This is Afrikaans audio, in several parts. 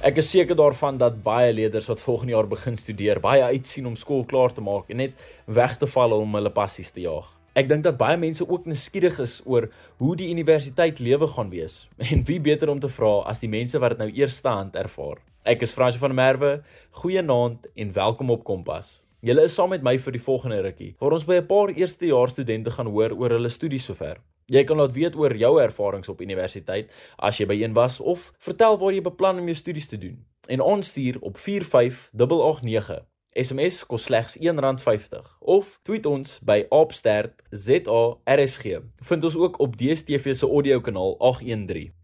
Ek is seker daarvan dat baie leerders wat volgende jaar begin studeer, baie uitsien om skool klaar te maak en net weg te val om hulle passies te jaag. Ek dink dat baie mense ook nuuskierig is oor hoe die universiteit lewe gaan wees en wie beter om te vra as die mense wat dit nou eerstehand ervaar. Ek is Frans van der Merwe. Goeienaand en welkom op Kompas. Julle is saam met my vir die volgende rukkie waar ons by 'n paar eerstejaars studente gaan hoor oor hulle studies sover. Jy kan laat weet oor jou ervarings op universiteit as jy by een was of vertel waar jy beplan om jou studies te doen. En ons stuur op 45889. SMS kos slegs R1.50 of tweet ons by @stertzARSG. Vind ons ook op DStv se audio kanaal 813.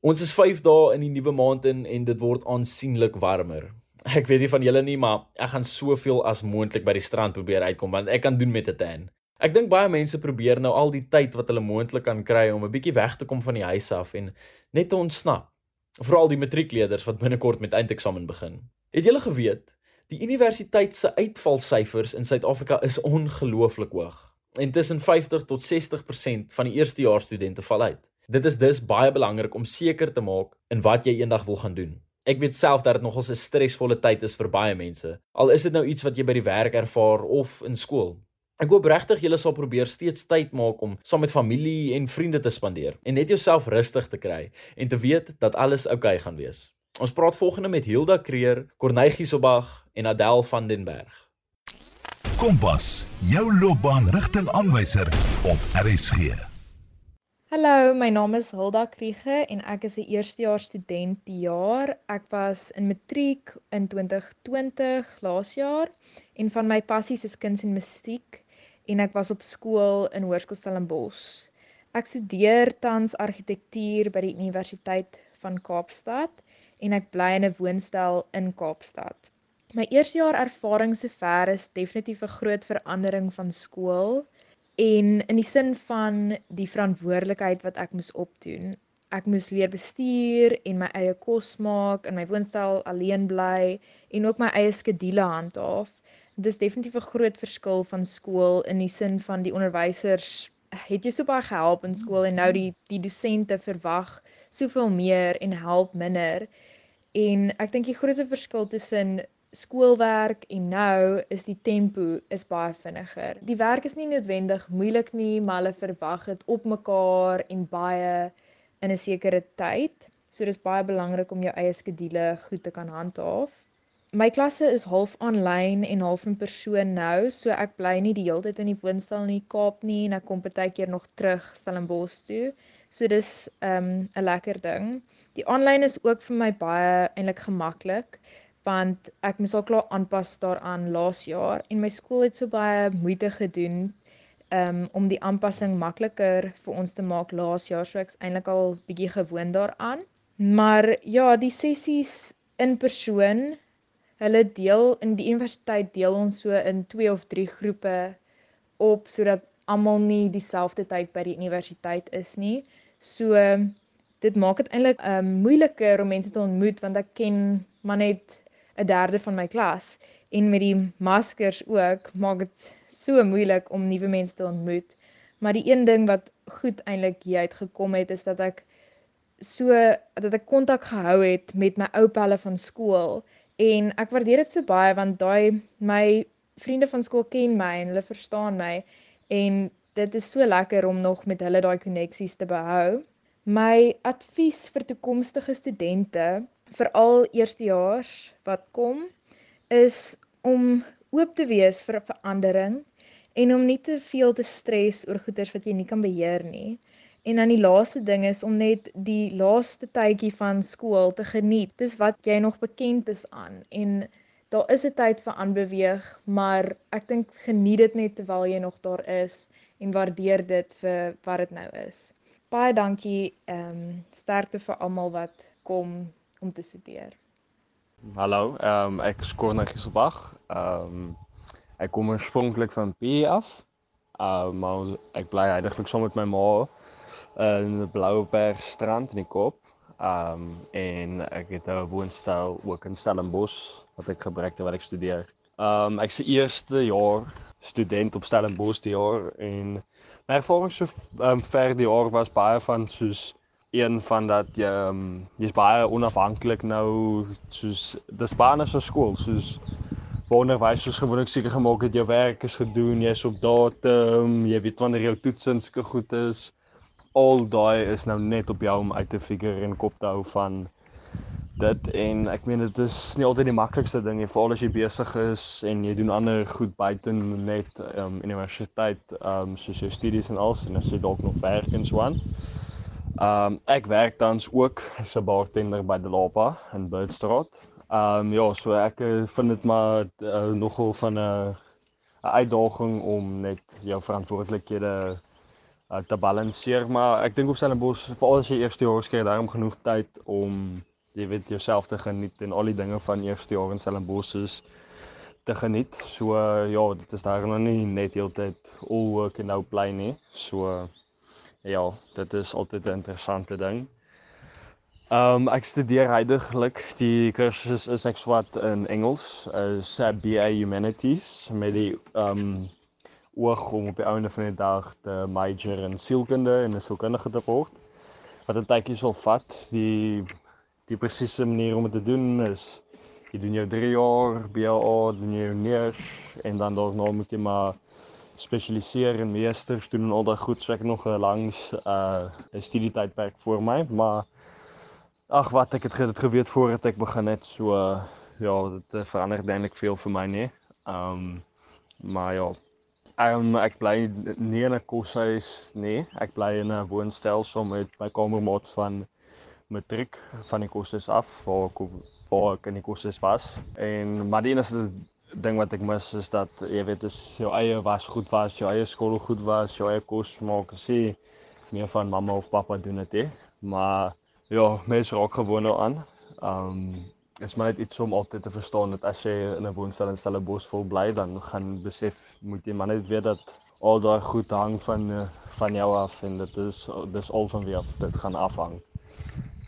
Ons is 5 dae in die nuwe maand in en dit word aansienlik warmer. Ek weet nie van julle nie, maar ek gaan soveel as moontlik by die strand probeer uitkom want ek kan doen met 'n tan. Ek dink baie mense probeer nou al die tyd wat hulle moontlik kan kry om 'n bietjie weg te kom van die huis af en net te ontsnap. Veral die matriekleerders wat binnekort met eindeksamen begin. Het julle geweet die universiteit se uitvalsyfers in Suid-Afrika is ongelooflik hoog. En tussen 50 tot 60% van die eerstejaars studente val uit. Dit is dus baie belangrik om seker te maak in wat jy eendag wil gaan doen. Ek weet self dat dit nogals 'n stresvolle tyd is vir baie mense. Al is dit nou iets wat jy by die werk ervaar of in skool. Ek hoop regtig julle sal probeer steeds tyd maak om saam met familie en vriende te spandeer en net jouself rustig te kry en te weet dat alles oukei okay gaan wees. Ons praat volgende met Hilda Kreer, Cornegie Sobag en Adel van den Berg. Kompas, jou loopbaanrigtingaanwyser op RSG. Hallo, my naam is Hilda Kriege en ek is 'n eerstejaars student die jaar. Ek was in matriek in 2020 laas jaar en van my passies is kuns en musiek en ek was op skool in Hoërskool Stellenbosch. Ek studeer tans argitektuur by die Universiteit van Kaapstad en ek bly in 'n woonstel in Kaapstad. My eerste jaar ervaring sover is definitief 'n groot verandering van skool en in die sin van die verantwoordelikheid wat ek moes opdoen. Ek moes leer bestuur en my eie kos maak, in my woonstel alleen bly en ook my eie skedule handhaaf dis definitief 'n groot verskil van skool in die sin van die onderwysers het jou so baie gehelp in skool en nou die die dosente verwag soveel meer en help minder. En ek dink die grootste verskil tussen skoolwerk en nou is die tempo is baie vinniger. Die werk is nie noodwendig moeilik nie, maar hulle verwag dit op mekaar en baie in 'n sekere tyd. So dis baie belangrik om jou eie skedule goed te kan handhaaf my klasse is half aanlyn en half in persoon nou, so ek bly nie die hele tyd in die woonstel in die Kaap nie en ek kom partykeer nog terug Stellenbosch toe. So dis 'n um, lekker ding. Die aanlyn is ook vir my baie eintlik gemaklik want ek moes al klaar aanpas daaraan laas jaar en my skool het so baie moeite gedoen um, om die aanpassing makliker vir ons te maak laas jaar, so ek's eintlik al bietjie gewoond daaraan. Maar ja, die sessies in persoon hulle deel in die universiteit deel ons so in 2 of 3 groepe op sodat almal nie dieselfde tyd by die universiteit is nie. So dit maak dit eintlik um moeiliker om mense te ontmoet want ek ken maar net 'n derde van my klas en met die maskers ook maak dit so moeilik om nuwe mense te ontmoet. Maar die een ding wat goed eintlik hier uit gekom het is dat ek so dat ek kontak gehou het met my ou pelle van skool En ek waardeer dit so baie want daai my vriende van skool ken my en hulle verstaan my en dit is so lekker om nog met hulle daai koneksies te behou. My advies vir toekomstige studente, veral eerstejaars wat kom, is om oop te wees vir verandering en om nie te veel te stres oor goeders wat jy nie kan beheer nie. En dan die laaste ding is om net die laaste tydjie van skool te geniet. Dis wat jy nog bekend is aan en daar is 'n tyd vir aanbeweeg, maar ek dink geniet dit net terwyl jy nog daar is en waardeer dit vir wat dit nou is. Baie dankie. Ehm um, sterkte vir almal wat kom om te studeer. Hallo, ehm um, ek is Corne Giselbach. Ehm um, ek kom oorspronklik van P af. Ehm uh, maar ek bly eintlik saam met my ma in Blouberg strand in die Kaap. Um en ek het 'n woonstel ook in Stellenbosch wat ek gebruik terwyl ek studeer. Um ek se eerste jaar student op Stellenbosch die jaar en my ervaring so um ver die jaar was baie van soos een van dat jy um, jy's baie onafhanklik nou soos dis baie so skool soos onderwysers gewoonlik seker gemaak het jou werk is gedoen, jy's op datum, jy weet wanneer jou toets en sulke goed is. Al daai is nou net op jou om uit te figure en kop te hou van dit en ek meen dit is nie altyd die maklikste ding nie veral as jy besig is en jy doen ander goed buite net um, universiteit um, soos jou studies en alles en as jy dalk nog werk en so aan. Um ek werk tans ook as 'n bartender by die Lapa in Birdstraat. Um ja, so ek eh, vind dit maar uh, nogal van 'n uitdaging om net jou verantwoordelikhede uh, te balanseer, maar ek dink op Stellenbosch veral as jy eerste jaar skryf, daarom genoeg tyd om jy weet jouself te geniet en al die dinge van eerste jaar in Stellenbosch is te geniet. So ja, dit is daar nog nie net heeltyd all work and no play nie. So ja, dit is altyd 'n interessante ding. Ehm um, ek studeer heidaglik die kursus is ek swat in Engels, is uh, BA Humanities met die ehm um, oog om op die einde van die dag te major in sielkunde en 'n sielkundige te word. Wat 'n tydjie sal vat. Die die presiese manier om dit te doen is jy doen jou 3 jaar BA, doen jou neers en dan daarna moet jy maar spesialiseer in meesters doen en al daai goed, so ek nog 'n langs uh 'n studietydperk voor my, maar ag wat ek het dit geweet voordat ek begin het, so uh, ja, dit verander eintlik veel vir my nie. Um maar ja, Um, ek bly nie in 'n koshuis nie. Ek bly in 'n woonstel saam met my kamermaat van matriek van die kursus af waar ek waar ek in die kursus was. En maar die enigste ding wat ek mis is dat jy weet is jou eie was goed was, jou eie skool goed was, jou eie kos maak sê meer van mamma of pappa doen dit hè. Maar ja, mense raak gewoond daaraan. Um is maar net iets om altyd te verstaan dat as jy in 'n woonstel in Stellenbosch vol bly dan gaan besef moet jy maar net weet dat al daai goed hang van van jou af en dit is dis al van wie af dit gaan afhang.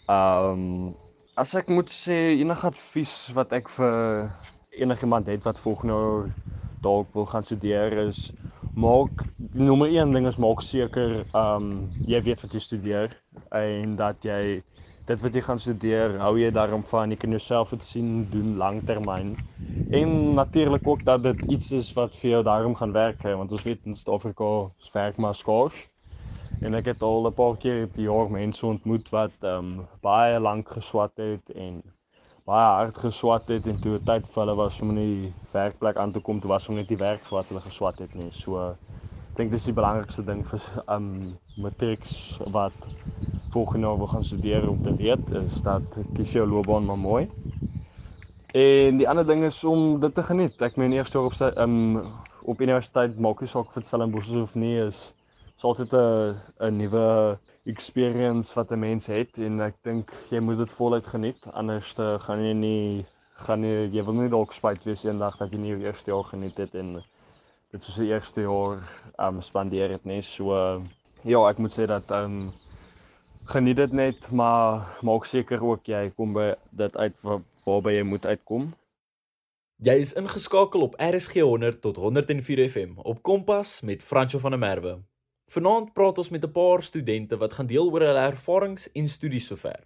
Ehm um, as ek moet sê enige advies wat ek vir enigiemand het wat volgende dalk wil gaan studeer is maak nommer 1 ding is maak seker ehm um, jy weet wat jy studeer en dat jy dit wat jy gaan studeer hou jy daarom van. Jy kan jouself dit sien doen langtermyn. En natuurlik ook dat dit iets is wat vir jou daarom gaan werk hè want ons weet in Suid-Afrika werk maar skaars. En ek het al 'n paar keer die jaar mense ontmoet wat ehm um, baie lank geswat het en baie hard geswat het en toe tyd vir hulle was om in die werkplek aan te kom, toe was om net die werk wat hulle geswat het nie. So dink dis die belangrikste ding vir ehm um, matrieks wat volgende jaar wil gaan studeer om te weet is dat kies jou loopbaan maar mooi. En die ander ding is om dit te geniet. Ek meen eers op ehm um, op universiteit maak jy saak vir Stellenbosch of nie is is altyd 'n 'n nuwe experience wat 'n mens het en ek dink jy moet dit voluit geniet anders gaan jy nie gaan jy jy wil nie dalk spyt wees eendag dat jy nie jou eerste jaar geniet het en dit soos die eerste jaar um spandeer het nie so ja ek moet sê dat um geniet dit net maar maak seker ook jy kom by dit uit waar, waarby jy moet uitkom Jy is ingeskakel op RSG 100 tot 104 FM op Kompas met Franco van der Merwe. Vanaand praat ons met 'n paar studente wat gaan deel oor hulle ervarings en studies sover.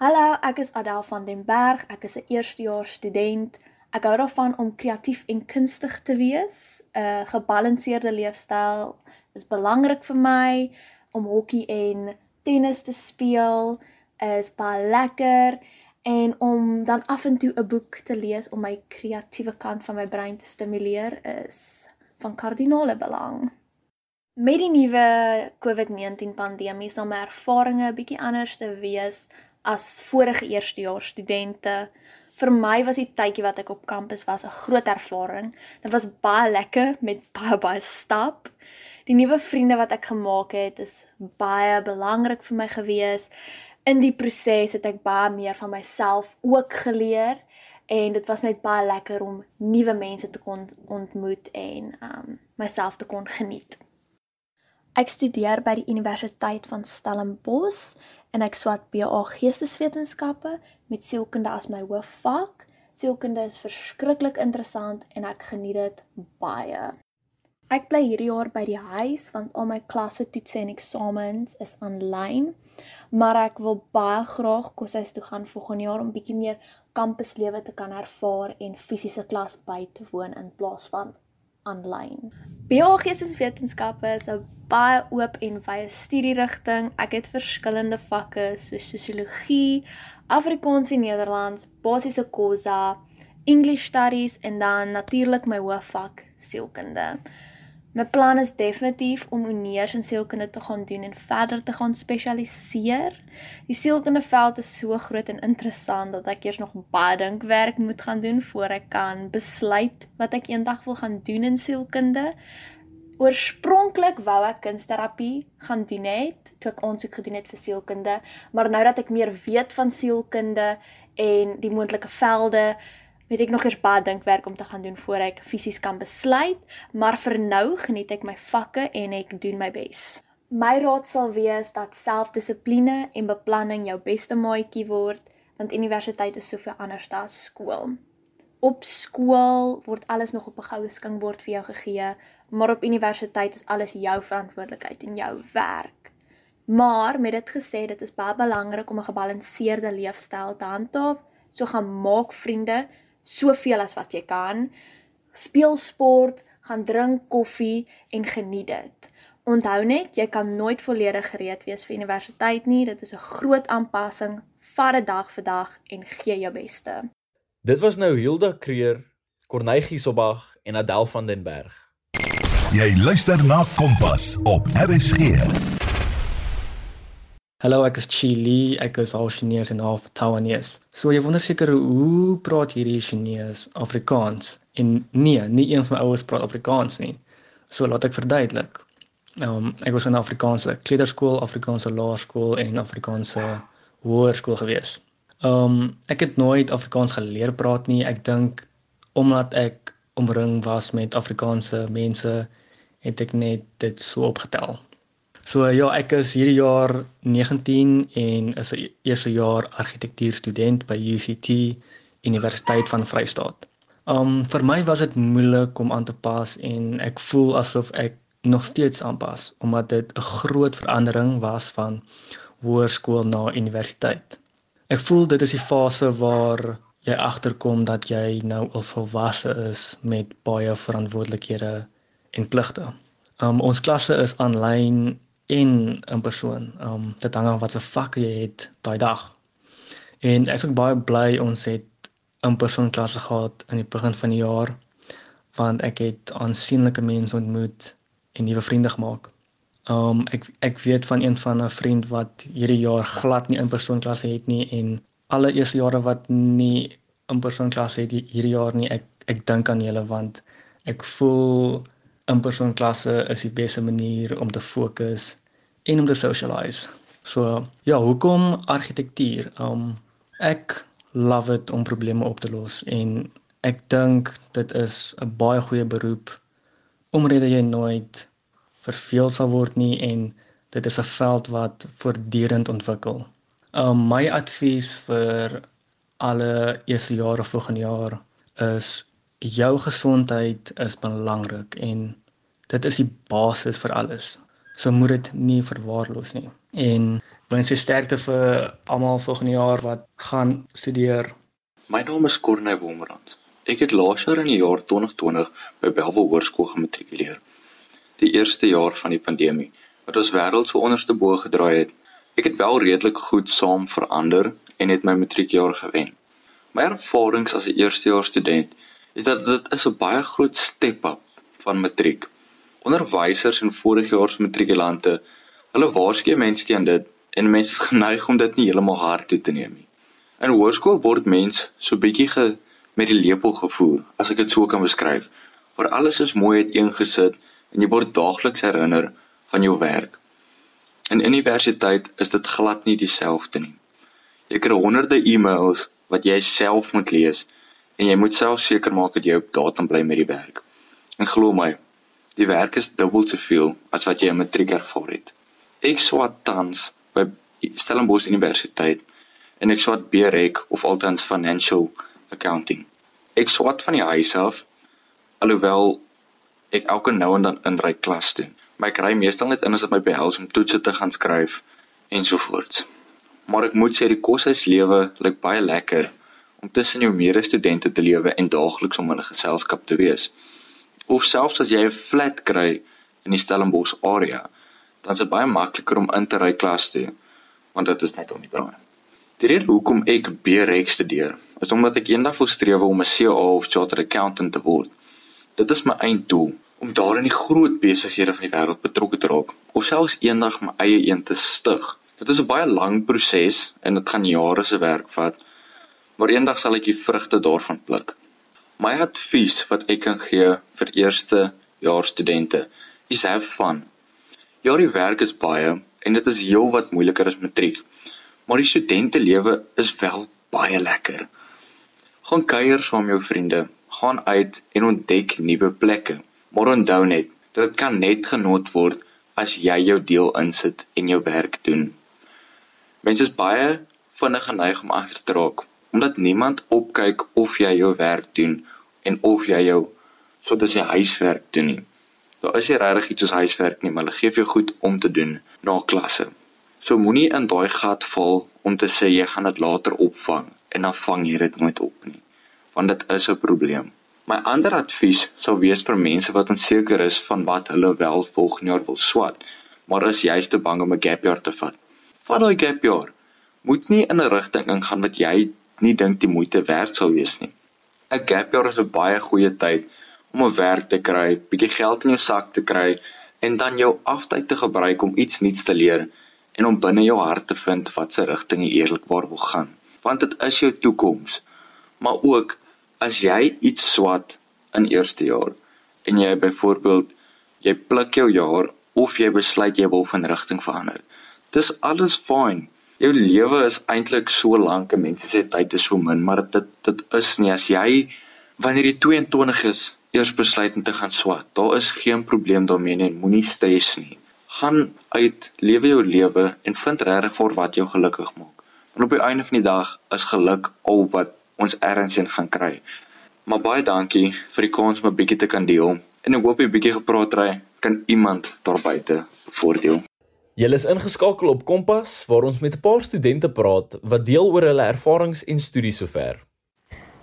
Hallo, ek is Adel van den Berg. Ek is 'n eerstejaars student. Ek hou daarvan om kreatief en kunstig te wees. 'n Gebalanseerde leefstyl is belangrik vir my om hokkie en tennis te speel is baie lekker en om dan af en toe 'n boek te lees om my kreatiewe kant van my brein te stimuleer is van kardinale belang. Met die nuwe COVID-19 pandemie sal my ervarings 'n bietjie anders te wees as vorige eerstejaars studente. Vir my was die tydjie wat ek op kampus was 'n groot ervaring. Dit was baie lekker met baie baie stap. Die nuwe vriende wat ek gemaak het, is baie belangrik vir my gewees. In die proses het ek baie meer van myself ook geleer en dit was net baie lekker om nuwe mense te kon ontmoet en um myself te kon geniet. Ek studeer by die Universiteit van Stellenbosch en ek swat BA Geesteswetenskappe met sielkunde as my hoofvak. Sielkunde is verskriklik interessant en ek geniet dit baie. Ek bly hierdie jaar by die huis want al my klasse toetse en eksamens is aanlyn. Maar ek wil baie graag koshuis toe gaan volgende jaar om bietjie meer kampuslewe te kan ervaar en fisiese klas by te woon in plaas van aanlyn. BA Geesteswetenskappe is 'n baie oop en wye studierigting. Ek het verskillende vakke soos sosiologie, Afrikaans en Nederlands, basiese kosa, English studies en dan natuurlik my hoofvak sielkunde. My plan is definitief om honeurs in sielkunde te gaan doen en verder te gaan spesialiseer. Die sielkunde veld is so groot en interessant dat ek eers nog baie dinkwerk moet gaan doen voor ek kan besluit wat ek eendag wil gaan doen in sielkunde. Oorspronklik wou ek kunsterapie gaan doen het, toe ek aansoek gedoen het vir sielkunde, maar nou dat ek meer weet van sielkunde en die moontlike velde, weet ek nog eers baie dinkwerk om te gaan doen voor ek fisies kan besluit, maar vir nou geniet ek my vakke en ek doen my bes. My raad sal wees dat selfdissipline en beplanning jou beste maatjie word, want universiteit is soveel anders as skool. Op skool word alles nog op 'n goue skinkbord vir jou gegee, maar op universiteit is alles jou verantwoordelikheid en jou werk. Maar met dit gesê, dit is baie belangrik om 'n gebalanseerde leefstyl te handhaaf. So gaan maak vriende, soveel as wat jy kan. Speel sport, gaan drink koffie en geniet dit. Onthou net, jy kan nooit volledig gereed wees vir universiteit nie. Dit is 'n groot aanpassing, vat dit dag vir dag en gee jou beste. Dit was nou Hilda Kreer, Cornegie Sobag en Adel van den Berg. Jy luister na Kompas op RSG. Hallo, ek is Chili, ek is half Chinese en half Taiwanese. So jy wonder seker hoe praat hierdie Chinese Afrikaans? En nee, nie een van my ouers praat Afrikaans nie. So laat ek verduidelik. Ehm um, ek was in 'n Afrikaanse kleuterskool, Afrikaanse laerskool en Afrikaanse hoërskool gewees. Ehm um, ek het nooit Afrikaans geleer praat nie. Ek dink omdat ek omring was met Afrikaanse mense, het ek net dit so opgetel. So ja, ek is hierdie jaar 19 en is 'n eerste jaar argitektuurstudent by UCT Universiteit van Vryheid. Um vir my was dit moeilik om aan te pas en ek voel asof ek nog steeds aanpas omdat dit 'n groot verandering was van hoërskool na universiteit. Ek voel dit is die fase waar jy agterkom dat jy nou al volwasse is met baie verantwoordelikhede en pligte. Um ons klasse is aanlyn en in persoon. Um dit hang af wat se vakke jy het daai dag. En ek is ook baie bly ons het in persoon klasse gehad in die begin van die jaar want ek het aansienlike mense ontmoet en nuwe vriende gemaak. Um ek ek weet van een van 'n vriend wat hierdie jaar glad nie in persoon klasse het nie en alle eerste jare wat nie in persoon klasse het hierdie jaar nie ek ek dink aan julle want ek voel in persoon klasse is die beste manier om te fokus en om te socialize. So ja, hoekom argitektuur? Um ek love dit om probleme op te los en ek dink dit is 'n baie goeie beroep omdat jy nooit verveel sal word nie en dit is 'n veld wat voortdurend ontwikkel. Um my advies vir alle eerste jaar of volgende jaar is jou gesondheid is belangrik en dit is die basis vir alles. So moet dit nie verwaarloos nie. En wens jy sterkte vir almal volgende jaar wat gaan studeer. My naam is Corne Wommerand. Ek het laas jaar in die jaar 2020 by Belwel Hoërskool gematrikuleer. Die eerste jaar van die pandemie wat ons wêreld so onderste bo gedraai het. Ek het wel redelik goed saam verander en het my matriekjaar gewen. My ervarings as 'n eerstejaars student is dat dit is 'n baie groot step up van matriek. Onderwysers en vorigjaars matrikulante, hulle waarsku mense teen dit en mense is geneig om dit nie heeltemal hard toe te neem nie. In hoërskool word mens so bietjie ge met die lepel gevoer, as ek dit so kan beskryf, waar alles is mooi uiteengesit en jy word daagliks herinner van jou werk. In universiteit is dit glad nie dieselfde nie. Jy kry honderde e-mails wat jy self moet lees en jy moet self seker maak dat jy op datum bly met die werk. En glo my, die werk is dubbel soveel as wat jy in matriek ervaar het. Ek swat tans by Stellenbosch Universiteit en ek swat BREC of altens Financial Accounting. Ek swat van die huis af alhoewel ek elke nou en dan inry klas toe. Maar ek ry meestal net in as dit my behels om toetse te gaan skryf ensovoorts. Maar ek moet sê die koshuislewe lyk baie lekker om tussen jou medestudente te lewe en daagliks om 'n geselskap te wees. Of selfs as jy 'n flat kry in die Stellenbosch area, dan is dit baie makliker om in te ry klas toe want dit is net om die draai. Die rede hoekom ek BREX studeer, is omdat ek eendag wil streef om 'n CA of chartered accountant te word. Dit is my einddoel om daar in die groot besighede van die wêreld betrokke te raak of selfs eendag my eie een te stig. Dit is 'n baie lang proses en dit gaan jare se werk vat, maar eendag sal ek die vrugte daarvan pluk. My advies wat ek kan gee vir eerste jaar studente is have fun. Ja, die werk is baie en dit is heel wat moeiliker as matriek. Maar die studentelewe is wel baie lekker. Gaan kuier saam met jou vriende, gaan uit en ontdek nuwe plekke. Maar onthou net, dit kan net genot word as jy jou deel insit en jou werk doen. Mense is baie vinnig geneig om agter te raak omdat niemand opkyk of jy jou werk doen en of jy jou sodat jy huiswerk doen nie. Daar is nie regtig iets soos huiswerk nie, maar hulle gee vir jou goed om te doen na klasse. So moenie in daai gat val om te sê jy gaan dit later opvang en dan vang jy dit nooit op nie, want dit is 'n probleem. My ander advies sou wees vir mense wat onseker is van wat hulle wel volgende jaar wil swat, maar is juist te bang om 'n gap year te vat. Vat daai gap year. Moet nie in 'n rigting ingaan wat jy nie dink die moeite werd sal wees nie. 'n Gap year is 'n baie goeie tyd om 'n werk te kry, bietjie geld in jou sak te kry en dan jou aftyd te gebruik om iets nuuts te leer en om binne jou hart te vind wat se rigting jy eerlikwaar wil gaan. Want dit is jou toekoms. Maar ook as jy iets swat in eerste jaar en jy byvoorbeeld jy pluk jou jaar of jy besluit jy wil van rigting verander. Dis alles fyn. Jou lewe is eintlik so lank en mense sê tyd is so min, maar dit dit is nie as jy wanneer jy 22 is eers besluit om te gaan swat. Daar is geen probleem daarmee nie, moenie stres nie. Gaan uit, lewe jou lewe en vind regtig vir wat jou gelukkig maak. En op die einde van die dag is geluk al wat ons ergens in gaan kry. Maar baie dankie vir die kans om 'n bietjie te kan deel. En ek hoop jy bietjie gepraat ry kan iemand daar buite voordeel. Jy is ingeskakel op Kompas waar ons met 'n paar studente praat wat deel oor hulle ervarings en studies sover.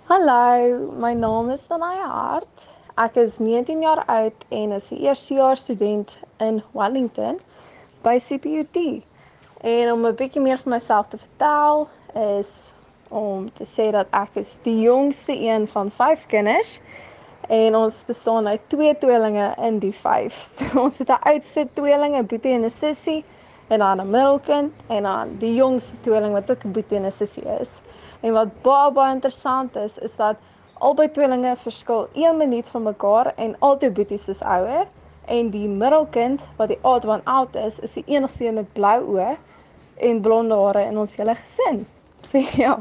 Hallo, my naam is Danaya Hart. Ek is 19 jaar oud en is 'n eerstejaars student in Wellington by CPUT. En om 'n bietjie meer van myself te vertel is om te sê dat ek is die jongste een van 5 kinders en ons bestaan uit twee tweelinge in die 5. So ons het 'n oudste tweeling, 'n boetie en 'n sussie en dan 'n middelkind en dan die jongste tweeling wat ook 'n boetie en 'n sussie is. En wat baie baie interessant is, is dat albei tweelinge verskil 1 minuut van mekaar en albei boeties is ouer en die middelkind wat die odd one out is, is die enigste een met blou oë en blonde hare in ons hele gesin. So ja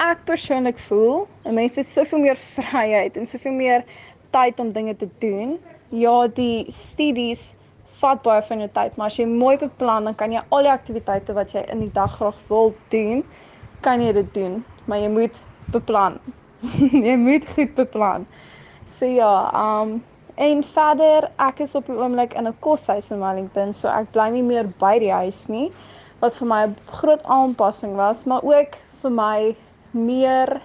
ek persoonlik voel, mense het soveel meer vryheid en soveel meer tyd om dinge te doen. Ja, die studies vat baie van jou tyd, maar as jy mooi beplan, dan kan jy al die aktiwiteite wat jy in die dag graag wil doen, kan jy dit doen, maar jy moet beplan. jy moet goed beplan. So ja, um en verder, ek is op die oomblik in 'n koshuis in Wellington, so ek bly nie meer by die huis nie, wat vir my 'n groot aanpassing was, maar ook vir my meer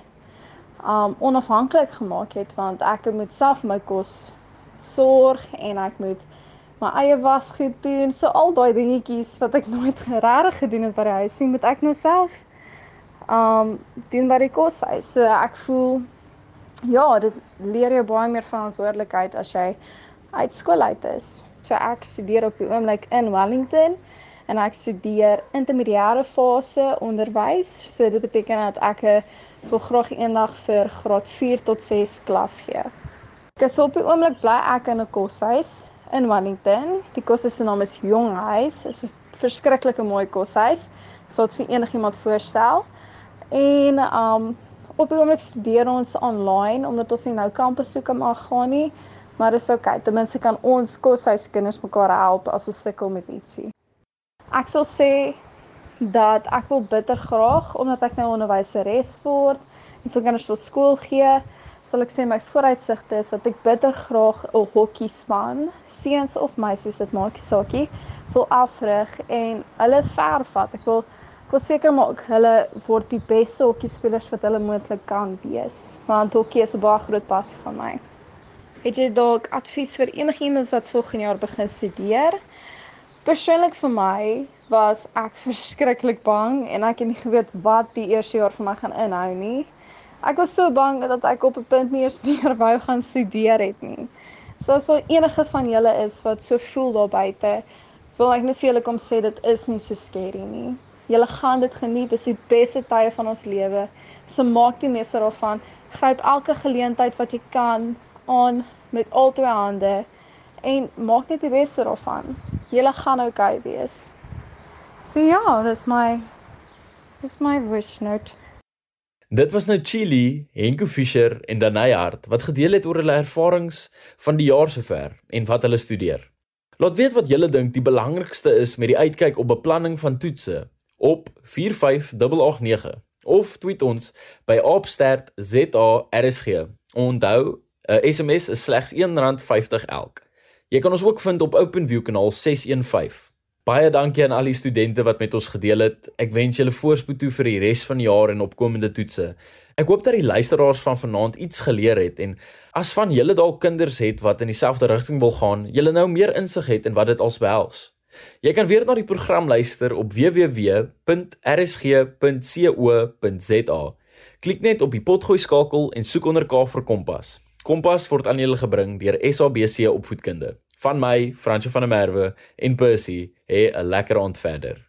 um onafhanklik gemaak het want ek moet self my kos sorg en ek moet my eie was goed doen. So al daai dingetjies wat ek nooit regtig gedoen het by die huis nie, moet ek nou self um doen by die koshuis. So ek voel ja, dit leer jou baie meer verantwoordelikheid as jy uit skool uit is. So ek studeer op die oomblik in Wellington en ek studeer intermediêre fase onderwys. So dit beteken dat ek wil graag eendag vir graad 4 tot 6 klas gee. Ek is op die oomblik bly ek in 'n koshuis in Wellington. Die koshuis se naam is Jonghuis. Dit is 'n verskriklike mooi koshuis. Sou dit vir enigiemand voorstel. En um op die oomblik studeer ons aanlyn omdat ons nie nou kampussoeke mag gaan nie. Maar dis oukei. Okay. Ten minste kan ons koshuiskinders mekaar help as ons sukkel met ietsie. Ek sal sê dat ek wil bitter graag omdat ek nou onderwyseres word vir kinders wil skool gee, sal ek sê my vooruitsigte is dat ek bitter graag 'n hokkie span, seuns of meisies, dit maak nie saakie, wil afrig en hulle vervat. Ek wil ek wil seker maak hulle word die beste hokkie spelers wat hulle moontlik kan wees, want hokkie is 'n baie groot passie van my. Het jy dalk advies vir enigiemand wat volgende jaar begin studeer? Persoonlik vir my was ek verskriklik bang en ek het nie geweet wat die eerste jaar vir my gaan inhou nie. Ek was so bang dat ek op 'n punt nie eens meer wou gaan studeer het nie. So as daar enige van julle is wat so voel daar buite, wil ek net vir julle kom sê dit is nie so skerry nie. Julle gaan dit geniet, dis die beste tye van ons lewe. So maak die meeste daarvan. Gryp elke geleentheid wat jy kan aan met al twee hande en maak net die beste daarvan. Julle gaan oukei okay wees. So ja, dis my dis my wish note. Dit was nou Chili, Henko Fischer en Danai Hart wat gedeel het oor hulle ervarings van die jaar sover en wat hulle studeer. Laat weet wat julle dink die belangrikste is met die uitkyk op beplanning van toetse op 45889 of tweet ons by @stertzarsg. Onthou, 'n SMS is slegs R1.50 elk. Jy kan ons ook vind op OpenView kanaal 615. Baie dankie aan al die studente wat met ons gedeel het. Ek wens julle voorspoed toe vir die res van die jaar en opkomende toetse. Ek hoop dat die luisteraars van vanaand iets geleer het en as van julle dalk kinders het wat in dieselfde rigting wil gaan, julle nou meer insig het in wat dit als behels. Jy kan weer na die program luister op www.rsg.co.za. Klik net op die potgooi skakel en soek onder K vir Kompas. Kompas word aan julle gebring deur SABC Opvoedkunde. Van my, Fransjo van der Merwe en Percy, hê 'n lekker aand verder.